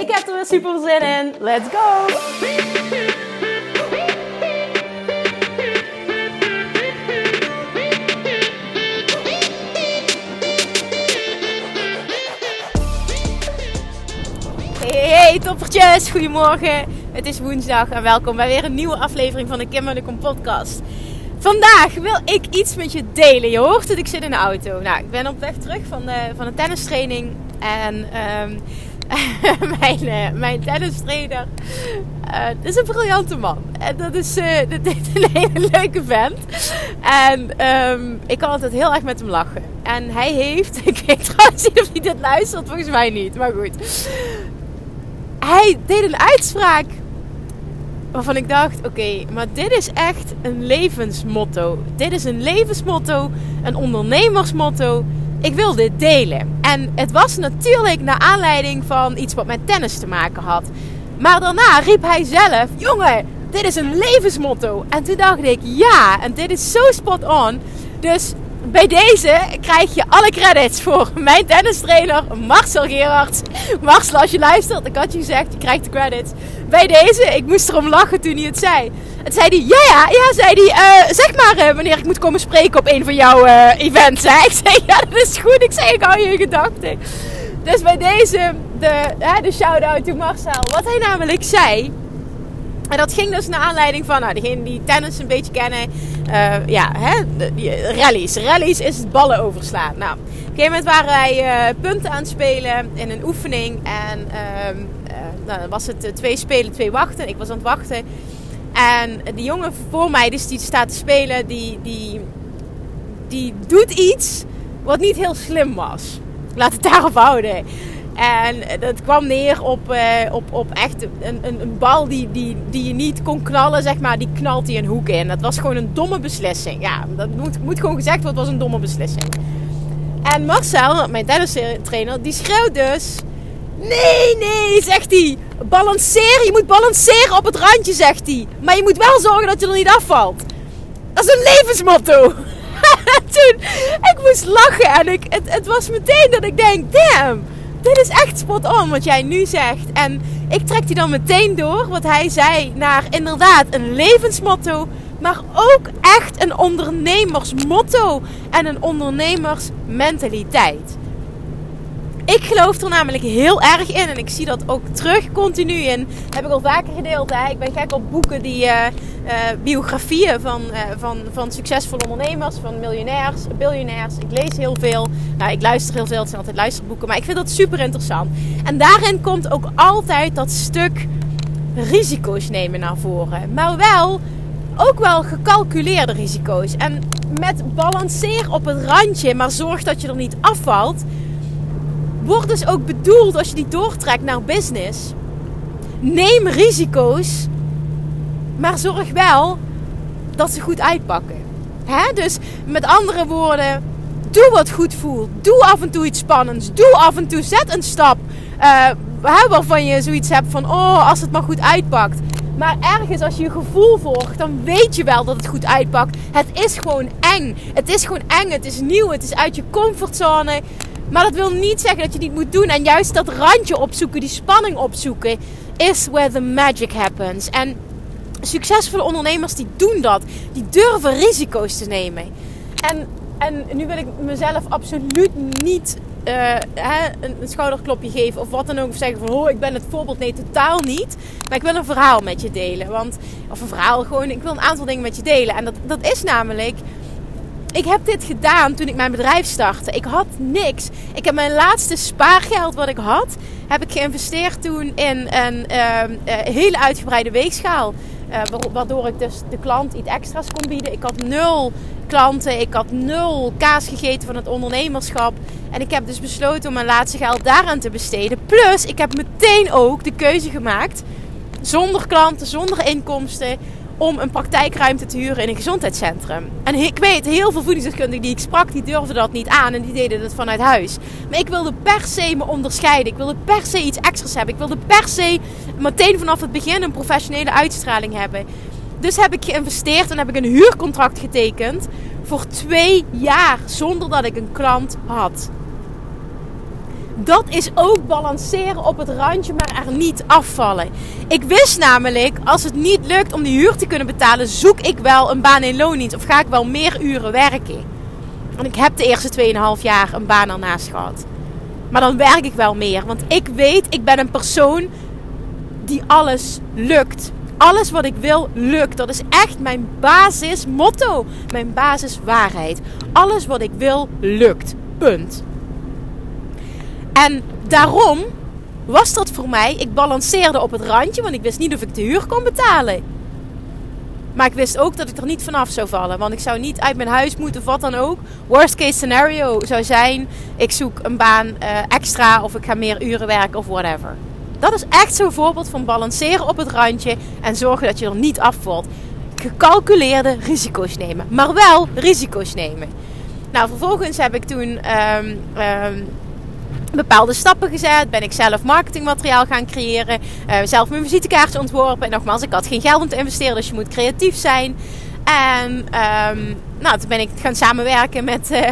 Ik heb er weer super zin in. Let's go! Hey, hey toppertjes, goedemorgen. Het is woensdag en welkom bij weer een nieuwe aflevering van de Kim de podcast. Vandaag wil ik iets met je delen. Je hoort het, ik zit in de auto. Nou, ik ben op weg terug van de, van de tennistraining. En um, mijn, uh, mijn tennistrainer uh, is een briljante man. En dat is, dat is een hele leuke vent. En um, ik kan altijd heel erg met hem lachen. En hij heeft, ik weet trouwens niet of hij dit luistert, volgens mij niet. Maar goed. Hij deed een uitspraak waarvan ik dacht: oké, maar dit is echt een levensmotto. Dit is een levensmotto, een ondernemersmotto. Ik wil dit delen. En het was natuurlijk naar aanleiding van iets wat met tennis te maken had. Maar daarna riep hij zelf: jongen, dit is een levensmotto. En toen dacht ik: ja, en dit is zo spot on. Dus bij deze krijg je alle credits voor mijn tennistrainer Marcel Gerards. Marcel, als je luistert, ik had je gezegd, je krijgt de credits. Bij deze, ik moest erom lachen toen hij het zei. Het zei hij, ja, ja, ja, zei hij, uh, zeg maar uh, wanneer ik moet komen spreken op een van jouw uh, events. Ik zei, ja, dat is goed. Ik zei, ik hou je gedachten. Dus bij deze, de, de shout-out to Marcel. Wat hij namelijk zei, en dat ging dus naar aanleiding van, nou, degene die tennis een beetje kennen, uh, ja, hè, de, rallies. Rallies is het ballen overslaan. Nou, op een gegeven moment waren wij uh, punten aan het spelen in een oefening. En uh, nou, dan was het twee spelen, twee wachten. Ik was aan het wachten. En die jongen voor mij, dus die staat te spelen, die, die, die doet iets wat niet heel slim was. Laat het daarop houden. En dat kwam neer op, uh, op, op echt een, een, een, bal die, die, die je niet kon knallen, zeg maar. Die knalt hij een hoek in. Dat was gewoon een domme beslissing. Ja, dat moet, moet gewoon gezegd worden, was een domme beslissing. En Marcel, mijn tennistrainer, die schreeuwt dus... Nee, nee, zegt hij. Balanceer, je moet balanceren op het randje, zegt hij. Maar je moet wel zorgen dat je er niet afvalt. Dat is een levensmotto. Toen, ik moest lachen en ik, het, het was meteen dat ik denk, damn dit is echt spot on wat jij nu zegt. En ik trek die dan meteen door, wat hij zei, naar inderdaad een levensmotto. Maar ook echt een ondernemersmotto en een ondernemersmentaliteit. Ik geloof er namelijk heel erg in en ik zie dat ook terug continu in. Heb ik al vaker gedeeld. Hè? Ik ben gek op boeken die uh, uh, biografieën van, uh, van, van succesvolle ondernemers, van miljonairs, biljonairs. Ik lees heel veel. Nou, ik luister heel veel. Het zijn altijd luisterboeken, maar ik vind dat super interessant. En daarin komt ook altijd dat stuk risico's nemen naar voren. Maar wel ook wel gecalculeerde risico's. En met balanceer op het randje, maar zorg dat je er niet afvalt wordt dus ook bedoeld als je die doortrekt naar business. Neem risico's, maar zorg wel dat ze goed uitpakken. Dus met andere woorden, doe wat goed voelt. Doe af en toe iets spannends. Doe af en toe, zet een stap uh, waarvan je zoiets hebt van, oh, als het maar goed uitpakt. Maar ergens, als je je gevoel volgt, dan weet je wel dat het goed uitpakt. Het is gewoon eng. Het is gewoon eng. Het is nieuw. Het is uit je comfortzone. Maar dat wil niet zeggen dat je niet moet doen. En juist dat randje opzoeken, die spanning opzoeken, is where the magic happens. En succesvolle ondernemers die doen dat. Die durven risico's te nemen. En, en nu wil ik mezelf absoluut niet uh, hè, een, een, schouderklopje geven of wat dan ook. Of zeggen van, oh, ik ben het voorbeeld. Nee, totaal niet. Maar ik wil een verhaal met je delen. Want, of een verhaal gewoon, ik wil een aantal dingen met je delen. En dat, dat is namelijk ik heb dit gedaan toen ik mijn bedrijf startte. Ik had niks. Ik heb mijn laatste spaargeld wat ik had, heb ik geïnvesteerd toen in een uh, hele uitgebreide weegschaal. waardoor ik dus de klant iets extra's kon bieden. Ik had nul klanten. Ik had nul kaas gegeten van het ondernemerschap. En ik heb dus besloten om mijn laatste geld daaraan te besteden. Plus, ik heb meteen ook de keuze gemaakt. Zonder klanten, zonder inkomsten om een praktijkruimte te huren in een gezondheidscentrum. En ik weet, heel veel voedingsdeskundigen die ik sprak, die durfden dat niet aan en die deden het vanuit huis. Maar ik wilde per se me onderscheiden. Ik wilde per se iets extra's hebben. Ik wilde per se meteen vanaf het begin een professionele uitstraling hebben. Dus heb ik geïnvesteerd en heb ik een huurcontract getekend voor twee jaar zonder dat ik een klant had. Dat is ook balanceren op het randje, maar er niet afvallen. Ik wist namelijk, als het niet lukt om die huur te kunnen betalen, zoek ik wel een baan in loondienst of ga ik wel meer uren werken. En ik heb de eerste 2,5 jaar een baan ernaast gehad. Maar dan werk ik wel meer, want ik weet, ik ben een persoon die alles lukt. Alles wat ik wil lukt. Dat is echt mijn basismotto. Mijn basiswaarheid. Alles wat ik wil lukt. Punt. En daarom was dat voor mij. Ik balanceerde op het randje, want ik wist niet of ik de huur kon betalen. Maar ik wist ook dat ik er niet vanaf zou vallen. Want ik zou niet uit mijn huis moeten of wat dan ook. Worst case scenario zou zijn: ik zoek een baan uh, extra of ik ga meer uren werken of whatever. Dat is echt zo'n voorbeeld van balanceren op het randje en zorgen dat je er niet afvalt. Gecalculeerde risico's nemen, maar wel risico's nemen. Nou, vervolgens heb ik toen um, um, bepaalde stappen gezet. Ben ik zelf marketingmateriaal gaan creëren. Uh, zelf mijn visitekaartje ontworpen. En nogmaals, ik had geen geld om te investeren, dus je moet creatief zijn. En um, nou, toen ben ik gaan samenwerken met, uh,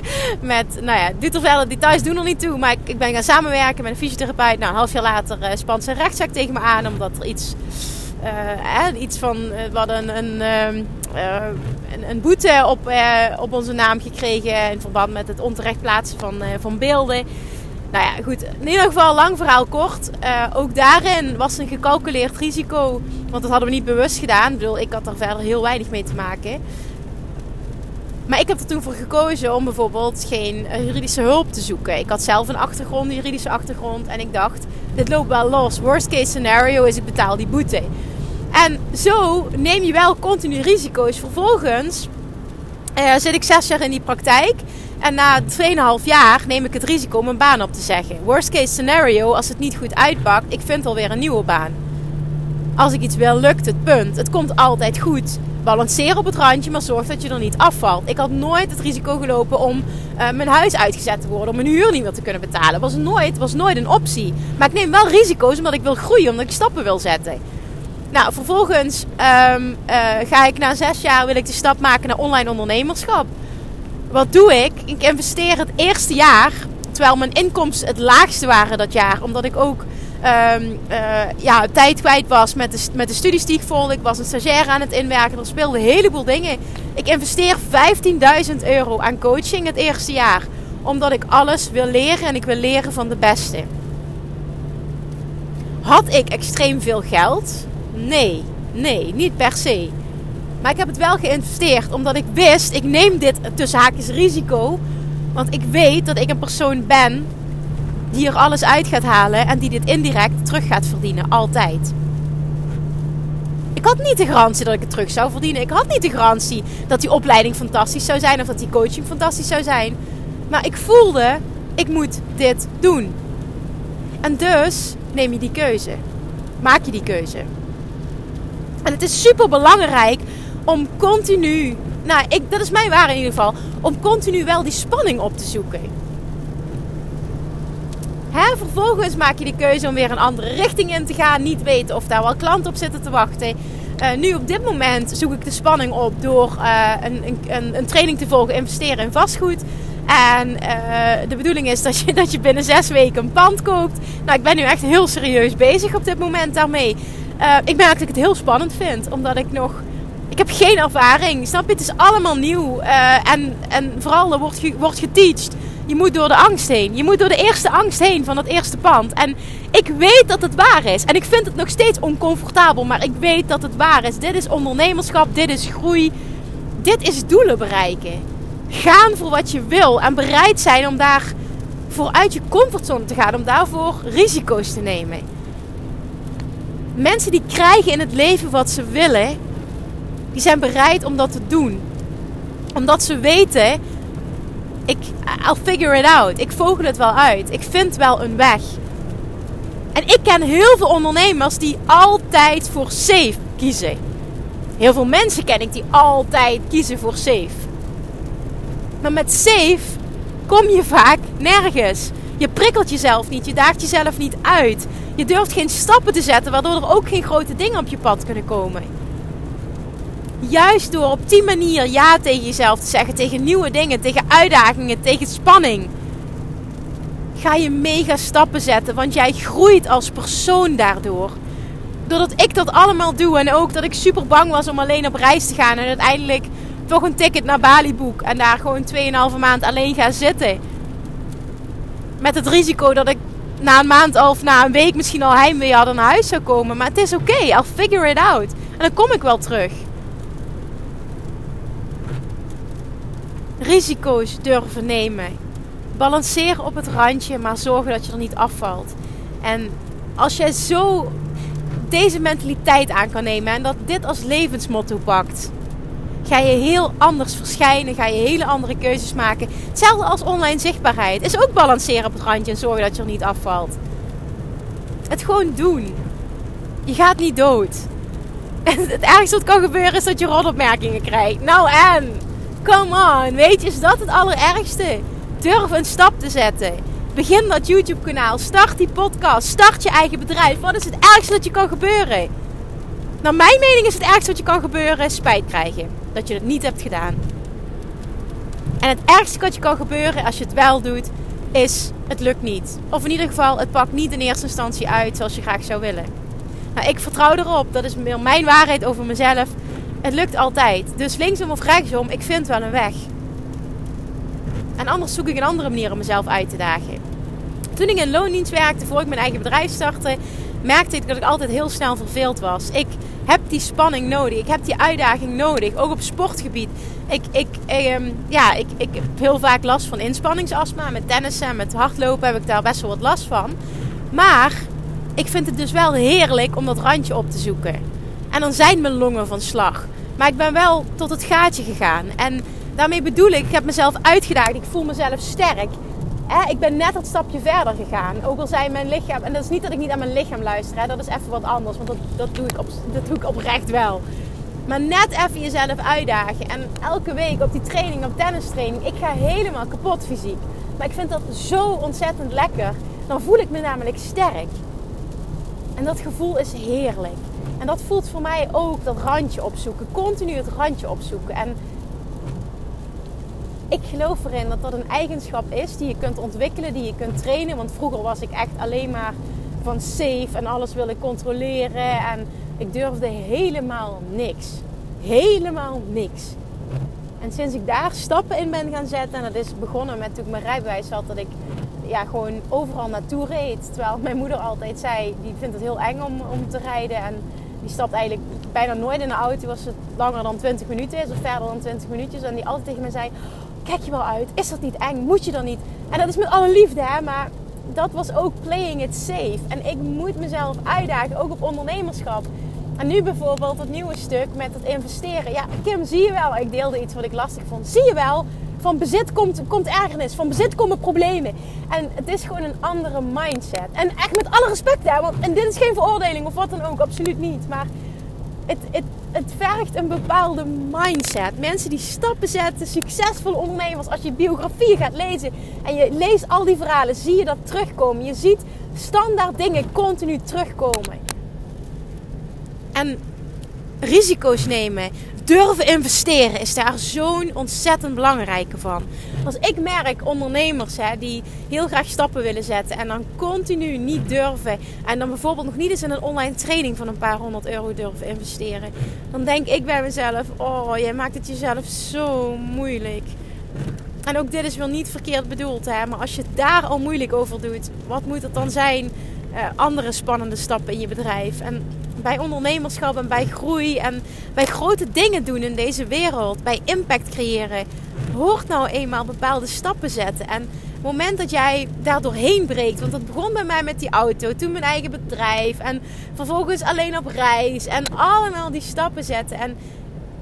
met nou ja, verder details doen er niet toe. Maar ik, ik ben gaan samenwerken met een fysiotherapeut. Nou, een half jaar later uh, spant ze een rechtszaak tegen me aan. Omdat er iets, uh, iets van, we hadden een, een, een, een boete op, op onze naam gekregen. In verband met het onterecht plaatsen van, van beelden. Nou ja, goed. In ieder geval, lang verhaal kort. Uh, ook daarin was een gecalculeerd risico. Want dat hadden we niet bewust gedaan. Ik bedoel, ik had er verder heel weinig mee te maken. Maar ik heb er toen voor gekozen om bijvoorbeeld geen eh, juridische hulp te zoeken. Ik had zelf een achtergrond, een juridische achtergrond. En ik dacht, dit loopt wel los. Worst case scenario is ik betaal die boete. En zo neem je wel continu risico's. Vervolgens uh, zit ik zes jaar in die praktijk. En na 2,5 jaar neem ik het risico om een baan op te zeggen. Worst case scenario, als het niet goed uitpakt, ik vind alweer een nieuwe baan. Als ik iets wil, lukt het, punt. Het komt altijd goed. Balanceer op het randje, maar zorg dat je er niet afvalt. Ik had nooit het risico gelopen om uh, mijn huis uitgezet te worden, om mijn huur niet meer te kunnen betalen. Was nooit, was nooit een optie. Maar ik neem wel risico's omdat ik wil groeien, omdat ik stappen wil zetten. Nou, vervolgens um, uh, ga ik na zes jaar wil ik de stap maken naar online ondernemerschap. Wat doe ik? Ik investeer het eerste jaar, terwijl mijn inkomsten het laagste waren dat jaar, omdat ik ook um, uh, ja, tijd kwijt was met de, met de studies die ik volgde. Ik was een stagiair aan het inwerken. Er speelden een heleboel dingen. Ik investeer 15.000 euro aan coaching het eerste jaar. Omdat ik alles wil leren en ik wil leren van de beste. Had ik extreem veel geld? Nee, nee, niet per se. Maar ik heb het wel geïnvesteerd omdat ik wist, ik neem dit tussen haakjes risico. Want ik weet dat ik een persoon ben die er alles uit gaat halen en die dit indirect terug gaat verdienen. Altijd. Ik had niet de garantie dat ik het terug zou verdienen. Ik had niet de garantie dat die opleiding fantastisch zou zijn of dat die coaching fantastisch zou zijn. Maar ik voelde, ik moet dit doen. En dus neem je die keuze. Maak je die keuze. En het is super belangrijk om continu, nou, ik, dat is mijn waar in ieder geval, om continu wel die spanning op te zoeken. Vervolgens maak je de keuze om weer een andere richting in te gaan. Niet weten of daar wel klanten op zitten te wachten. Uh, nu op dit moment zoek ik de spanning op door uh, een, een, een, training te volgen, investeren in vastgoed. En uh, de bedoeling is dat je, dat je binnen zes weken een pand koopt. Nou, ik ben nu echt heel serieus bezig op dit moment daarmee. ik merk dat ik het heel spannend vind, omdat ik nog ik heb geen ervaring. Snap je? Het is allemaal nieuw. Uh, en, en vooral er wordt, ge, wordt geteacht. Je moet door de angst heen. Je moet door de eerste angst heen van het eerste pand. En ik weet dat het waar is. En ik vind het nog steeds oncomfortabel. Maar ik weet dat het waar is. Dit is ondernemerschap. Dit is groei. Dit is doelen bereiken. Gaan voor wat je wil. En bereid zijn om daar vooruit je comfortzone te gaan. Om daarvoor risico's te nemen. Mensen die krijgen in het leven wat ze willen, die zijn bereid om dat te doen. Omdat ze weten, ik, I'll figure it out. Ik vogel het wel uit. Ik vind wel een weg. En ik ken heel veel ondernemers die altijd voor safe kiezen. Heel veel mensen ken ik die altijd kiezen voor safe. Maar met safe kom je vaak nergens. Je prikkelt jezelf niet, je daagt jezelf niet uit. Je durft geen stappen te zetten, waardoor er ook geen grote dingen op je pad kunnen komen. Juist door op die manier ja tegen jezelf te zeggen, tegen nieuwe dingen, tegen uitdagingen, tegen spanning, ga je mega stappen zetten. Want jij groeit als persoon daardoor. Doordat ik dat allemaal doe en ook dat ik super bang was om alleen op reis te gaan en uiteindelijk toch een ticket naar Bali boek en daar gewoon 2,5 maand alleen ga zitten. Met het risico dat ik na een maand of na een week misschien al heimwee hadden naar huis zou komen. Maar het is oké, I'll figure it out. En dan kom ik wel terug. Risico's durven nemen. Balanceer op het randje, maar zorgen dat je er niet afvalt. En als jij zo deze mentaliteit aan kan nemen en dat dit als levensmotto pakt, ga je heel anders verschijnen, ga je hele andere keuzes maken. Hetzelfde als online zichtbaarheid. Is ook balanceren op het randje en zorgen dat je er niet afvalt. Het gewoon doen. Je gaat niet dood. Het ergste wat kan gebeuren is dat je rotopmerkingen krijgt. Nou en, come on. Weet je, is dat het allerergste? Durf een stap te zetten. Begin dat YouTube kanaal. Start die podcast. Start je eigen bedrijf. Wat is het ergste dat je kan gebeuren? Naar mijn mening is het ergste wat je kan gebeuren spijt krijgen. Dat je het niet hebt gedaan. En het ergste wat je kan gebeuren als je het wel doet, is het lukt niet. Of in ieder geval, het pakt niet in eerste instantie uit zoals je graag zou willen. Nou, ik vertrouw erop. Dat is mijn waarheid over mezelf. Het lukt altijd. Dus linksom of rechtsom, ik vind wel een weg. En anders zoek ik een andere manier om mezelf uit te dagen. Toen ik in loondienst werkte, voor ik mijn eigen bedrijf startte, merkte ik dat ik altijd heel snel verveeld was. Ik heb die spanning nodig. Ik heb die uitdaging nodig. Ook op sportgebied. Ik, ik, ehm, ja, ik, ik heb heel vaak last van inspanningsastma. Met tennissen en met hardlopen heb ik daar best wel wat last van. Maar ik vind het dus wel heerlijk om dat randje op te zoeken. En dan zijn mijn longen van slag. Maar ik ben wel tot het gaatje gegaan. En daarmee bedoel ik, ik heb mezelf uitgedaagd. Ik voel mezelf sterk ik ben net dat stapje verder gegaan. Ook al zei mijn lichaam, en dat is niet dat ik niet aan mijn lichaam luister, hè, dat is even wat anders, want dat, dat, doe ik op, dat doe ik oprecht wel. Maar net even jezelf uitdagen. En elke week op die training, op tennistraining, ik ga helemaal kapot fysiek. Maar ik vind dat zo ontzettend lekker. Dan voel ik me namelijk sterk. En dat gevoel is heerlijk. En dat voelt voor mij ook dat randje opzoeken. Continu het randje opzoeken. En ik geloof erin dat dat een eigenschap is die je kunt ontwikkelen, die je kunt trainen. Want vroeger was ik echt alleen maar van safe en alles wil ik controleren. En ik durfde helemaal niks. Helemaal niks. En sinds ik daar stappen in ben gaan zetten, en dat is begonnen met toen ik mijn rijbewijs had, dat ik ja, gewoon overal naartoe reed. Terwijl mijn moeder altijd zei, die vindt het heel eng om, om te rijden. En die stapt eigenlijk bijna nooit in de auto als het langer dan 20 minuten is of verder dan 20 minuutjes. En die altijd tegen me zei, kijk je wel uit? Is dat niet eng? Moet je dan niet? En dat is met alle liefde, hè? Maar dat was ook playing it safe. En ik moet mezelf uitdagen, ook op ondernemerschap. En nu bijvoorbeeld het nieuwe stuk met het investeren. Ja, Kim, zie je wel? Ik deelde iets wat ik lastig vond. Zie je wel? Van bezit komt, komt ergernis. Van bezit komen problemen. En het is gewoon een andere mindset. En echt met alle respect, hè? Want, en dit is geen veroordeling of wat dan ook. Absoluut niet. Maar het, het, het vergt een bepaalde mindset. Mensen die stappen zetten, succesvolle ondernemers. Als je biografieën gaat lezen en je leest al die verhalen, zie je dat terugkomen. Je ziet standaard dingen continu terugkomen. En risico's nemen, durven investeren is daar zo'n ontzettend belangrijke van. Als ik merk ondernemers hè, die heel graag stappen willen zetten en dan continu niet durven en dan bijvoorbeeld nog niet eens in een online training van een paar honderd euro durven investeren, dan denk ik bij mezelf: Oh, jij maakt het jezelf zo moeilijk. En ook dit is wel niet verkeerd bedoeld, hè, maar als je daar al moeilijk over doet, wat moet het dan zijn? Uh, andere spannende stappen in je bedrijf. En bij ondernemerschap en bij groei en bij grote dingen doen in deze wereld, bij impact creëren, hoort nou eenmaal bepaalde stappen zetten. En het moment dat jij daar doorheen breekt, want dat begon bij mij met die auto, toen mijn eigen bedrijf en vervolgens alleen op reis en allemaal die stappen zetten. En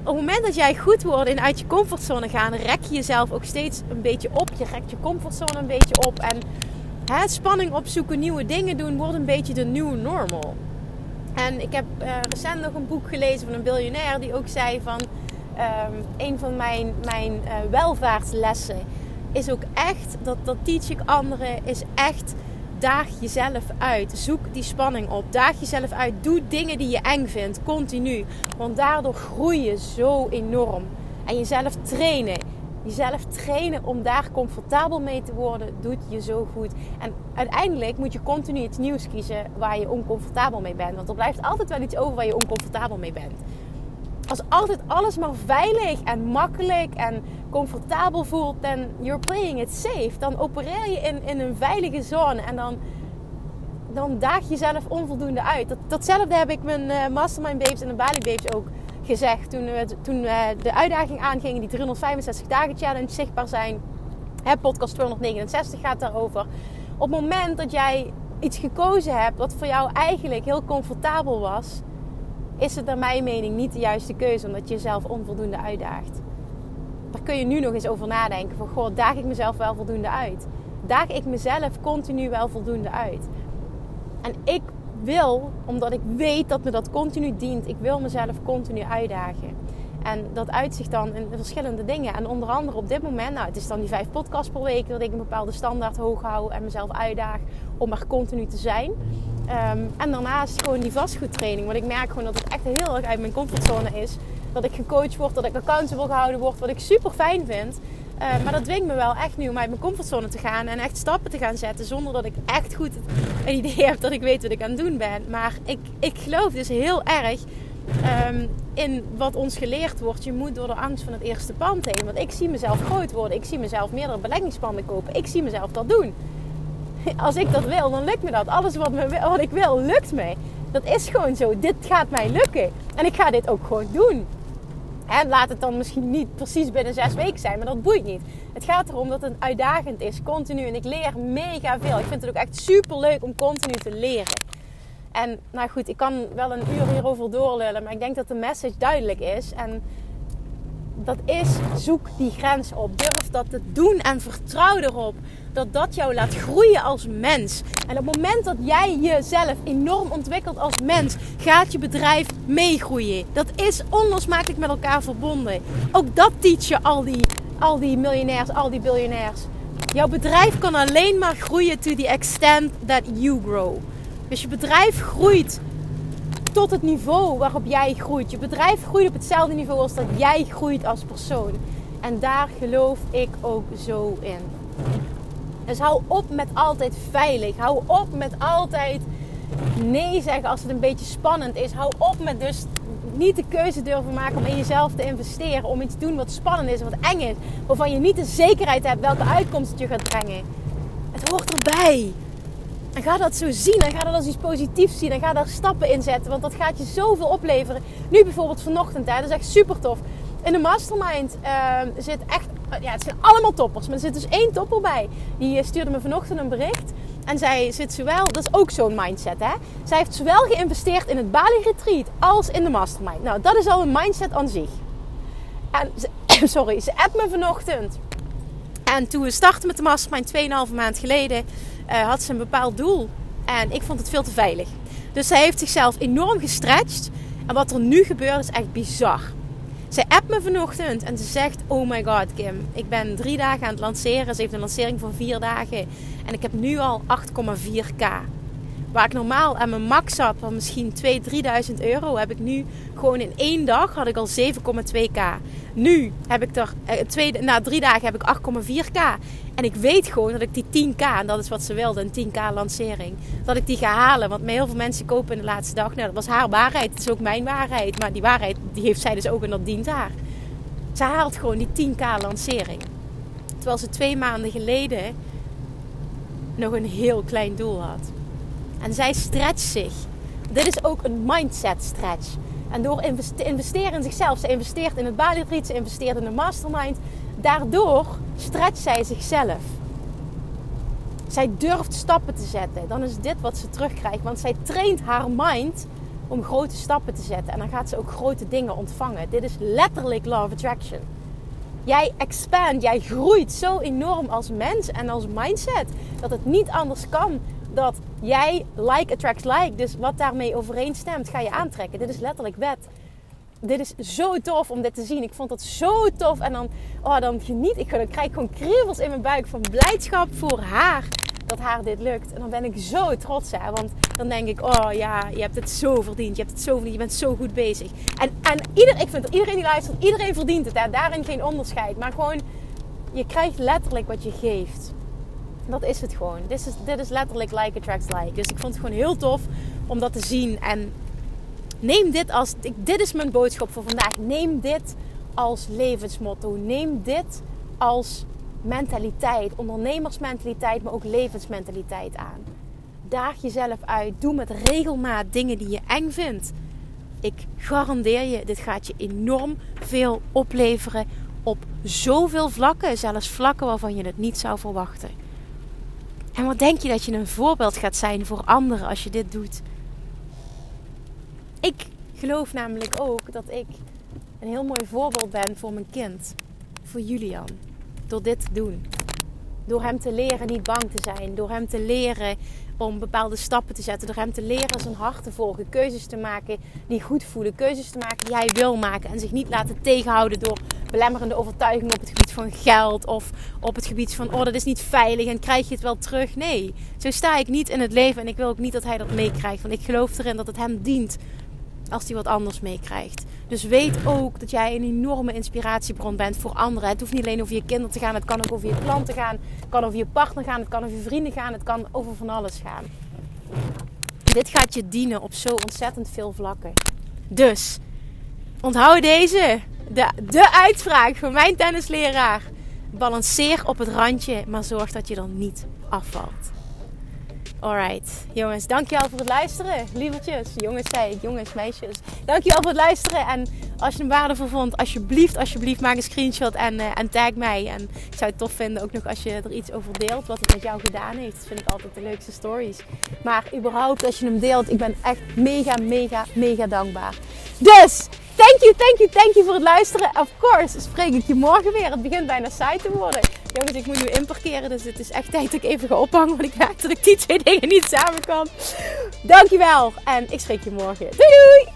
op het moment dat jij goed wordt in uit je comfortzone gaan, rek je jezelf ook steeds een beetje op. Je rekt je comfortzone een beetje op en hè, spanning opzoeken, nieuwe dingen doen, wordt een beetje de nieuwe normal. En ik heb uh, recent nog een boek gelezen van een biljonair die ook zei van um, een van mijn, mijn uh, welvaartslessen is ook echt, dat, dat teach ik anderen, is echt daag jezelf uit. Zoek die spanning op. Daag jezelf uit. Doe dingen die je eng vindt, continu. Want daardoor groei je zo enorm. En jezelf trainen jezelf trainen om daar comfortabel mee te worden, doet je zo goed. En uiteindelijk moet je continu iets nieuws kiezen waar je oncomfortabel mee bent. Want er blijft altijd wel iets over waar je oncomfortabel mee bent. Als altijd alles maar veilig en makkelijk en comfortabel voelt, dan you're playing it safe. Dan opereer je in, in een veilige zone en dan, dan daag je jezelf onvoldoende uit. Dat, datzelfde heb ik mijn uh, Mastermind Babes en de Bali Babes ook gezegd toen we, toen we de uitdaging aangingen, die 365 dagen challenge zichtbaar zijn. Hè, podcast 269 gaat daarover. Op het moment dat jij iets gekozen hebt wat voor jou eigenlijk heel comfortabel was, is het naar mijn mening niet de juiste keuze omdat je jezelf onvoldoende uitdaagt. Daar kun je nu nog eens over nadenken. Van goh, daag ik mezelf wel voldoende uit? Daag ik mezelf continu wel voldoende uit? En ik wil, omdat ik weet dat me dat continu dient, ik wil mezelf continu uitdagen. En dat uitzicht dan in verschillende dingen. En onder andere op dit moment, nou, het is dan die vijf podcasts per week dat ik een bepaalde standaard hoog hou en mezelf uitdaag om er continu te zijn. Ehm, en daarnaast gewoon die vastgoedtraining. Want ik merk gewoon dat het echt heel erg uit mijn comfortzone is. Dat ik gecoacht word, dat ik accountable gehouden word, wat ik super fijn vind. Uh, maar dat dwingt me wel echt nu om uit mijn comfortzone te gaan en echt stappen te gaan zetten. Zonder dat ik echt goed een idee heb dat ik weet wat ik aan het doen ben. Maar ik, ik geloof dus heel erg um, in wat ons geleerd wordt. Je moet door de angst van het eerste pand heen. Want ik zie mezelf groot worden. Ik zie mezelf meerdere beleggingspanden kopen. Ik zie mezelf dat doen. Als ik dat wil, dan lukt me dat. Alles wat, wat ik wil, lukt mij. Dat is gewoon zo. Dit gaat mij lukken. En ik ga dit ook gewoon doen. En laat het dan misschien niet precies binnen zes weken zijn, maar dat boeit niet. Het gaat erom dat het uitdagend is, continu. En ik leer mega veel. Ik vind het ook echt super leuk om continu te leren. En nou goed, ik kan wel een uur hierover doorlullen, maar ik denk dat de message duidelijk is. En dat is, zoek die grens op. Durf dat te doen en vertrouw erop dat dat jou laat groeien als mens. En op het moment dat jij jezelf enorm ontwikkelt als mens, gaat je bedrijf meegroeien. Dat is onlosmakelijk met elkaar verbonden. Ook dat teach je al die, al die miljonairs, al die biljonairs. Jouw bedrijf kan alleen maar groeien to the extent that you grow. Dus je bedrijf groeit tot het niveau waarop jij groeit. Je bedrijf groeit op hetzelfde niveau als dat jij groeit als persoon. En daar geloof ik ook zo in. Dus hou op met altijd veilig. Hou op met altijd nee zeggen als het een beetje spannend is. Hou op met dus niet de keuze durven maken om in jezelf te investeren. Om iets te doen wat spannend is, wat eng is. Waarvan je niet de zekerheid hebt welke uitkomst het je gaat brengen. Het hoort erbij. En ga dat zo zien. En ga dat als iets positiefs zien. En ga daar stappen in zetten. Want dat gaat je zoveel opleveren. Nu bijvoorbeeld vanochtend. Hè, dat is echt super tof. In de mastermind uh, zit echt... Ja, het zijn allemaal toppers. Maar er zit dus één topper bij. Die eh, stuurde me vanochtend een bericht. En zij zit zowel... Dat is ook zo'n mindset, hè. Zij heeft zowel geïnvesteerd in het Bali Retreat als in de mastermind. Nou, dat is al een mindset aan zich. En sorry, ze appt me vanochtend. En toen we startten met de mastermind 2,5 maand geleden had ze een bepaald doel. En ik vond het veel te veilig. Dus zij heeft zichzelf enorm gestretched. En wat er nu gebeurt is echt bizar. Zij appt me vanochtend en ze zegt: Oh my god, Kim, ik ben drie dagen aan het lanceren. Ze heeft een lancering van vier dagen. En ik heb nu al 8,4k. Waar ik normaal aan mijn max zat van misschien 2.000, 3.000 euro, heb ik nu gewoon in één dag had ik al 7,2k. Nu heb ik er, eh, na drie dagen heb ik 8,4k. En ik weet gewoon dat ik die 10k, en dat is wat ze wilde, een 10k lancering, dat ik die ga halen. Want heel veel mensen kopen in de laatste dag. Nou, dat was haar waarheid. Het is ook mijn waarheid. Maar die waarheid, die heeft zij dus ook en dat dient haar. Ze haalt gewoon die 10k lancering. Terwijl ze twee maanden geleden nog een heel klein doel had. En zij stretcht zich dit is ook een mindset stretch. En door te investeren in zichzelf, ze investeert in het Bali ze investeert in de mastermind. Daardoor stretcht zij zichzelf. Zij durft stappen te zetten. Dan is dit wat ze terugkrijgt. Want zij traint haar mind om grote stappen te zetten. En dan gaat ze ook grote dingen ontvangen. Dit is letterlijk Law of Attraction. Jij expand, jij groeit zo enorm als mens en als mindset. Dat het niet anders kan dat jij like attracts like. Dus wat daarmee overeenstemt, ga je aantrekken. Dit is letterlijk wet. Dit is zo tof om dit te zien. Ik vond dat zo tof. En dan, oh, dan geniet ik. Dan krijg ik gewoon kriebels in mijn buik van blijdschap voor haar. Dat haar dit lukt. En dan ben ik zo trots. Hè? Want dan denk ik, oh ja, je hebt het zo verdiend. Je hebt het zo. Je bent zo goed bezig. En, en ieder, ik vind dat iedereen die luistert, iedereen verdient het. Hè? Daarin geen onderscheid. Maar gewoon, je krijgt letterlijk wat je geeft. Dat is het gewoon. Dit is, dit is letterlijk like attracts like. Dus ik vond het gewoon heel tof om dat te zien. En neem dit als. Dit is mijn boodschap voor vandaag. Neem dit als levensmotto. Neem dit als mentaliteit. Ondernemersmentaliteit, maar ook levensmentaliteit aan. Daag jezelf uit. Doe met regelmaat dingen die je eng vindt. Ik garandeer je, dit gaat je enorm veel opleveren op zoveel vlakken. Zelfs vlakken waarvan je het niet zou verwachten. En wat denk je dat je een voorbeeld gaat zijn voor anderen als je dit doet? Ik geloof namelijk ook dat ik een heel mooi voorbeeld ben voor mijn kind, voor Julian, door dit te doen. Door hem te leren niet bang te zijn, door hem te leren om bepaalde stappen te zetten. Door hem te leren zijn hart te volgen. Keuzes te maken die goed voelen. Keuzes te maken die hij wil maken. En zich niet laten tegenhouden door belemmerende overtuigingen op het gebied van geld. Of op het gebied van, oh dat is niet veilig en krijg je het wel terug. Nee, zo sta ik niet in het leven. En ik wil ook niet dat hij dat meekrijgt. Want ik geloof erin dat het hem dient als hij wat anders meekrijgt. Dus weet ook dat jij een enorme inspiratiebron bent voor anderen. Het hoeft niet alleen over je kinderen te gaan, het kan ook over je klanten gaan, het kan over je partner gaan, het kan over je vrienden gaan, het kan over van alles gaan. Dit gaat je dienen op zo ontzettend veel vlakken. Dus onthoud deze, de, de uitspraak van mijn tennisleraar. Balanceer op het randje, maar zorg dat je dan niet afvalt. Alright, jongens, dankjewel voor het luisteren. Lievertjes, jongens zei ik, jongens, meisjes. Dankjewel voor het luisteren. En als je hem waardevol vond, alsjeblieft, alsjeblieft, maak een screenshot en, uh, en tag mij. En ik zou het tof vinden ook nog als je er iets over deelt, wat het met jou gedaan heeft. Dat vind ik altijd de leukste stories. Maar überhaupt, als je hem deelt, ik ben echt mega, mega, mega dankbaar. Dus, thank you, thank you, thank you voor het luisteren. Of course, spreek ik je morgen weer. Het begint bijna saai te worden. Jongens, ik moet nu inparkeren, dus het is echt tijd dat ik even ga ophangen. Want ik merk dat ik die twee dingen niet samen kan. Dankjewel en ik spreek je morgen. Doei doei!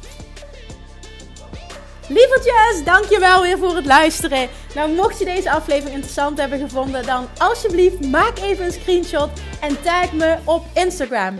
Lievertjes, dankjewel weer voor het luisteren. Nou, mocht je deze aflevering interessant hebben gevonden, dan alsjeblieft maak even een screenshot en tag me op Instagram.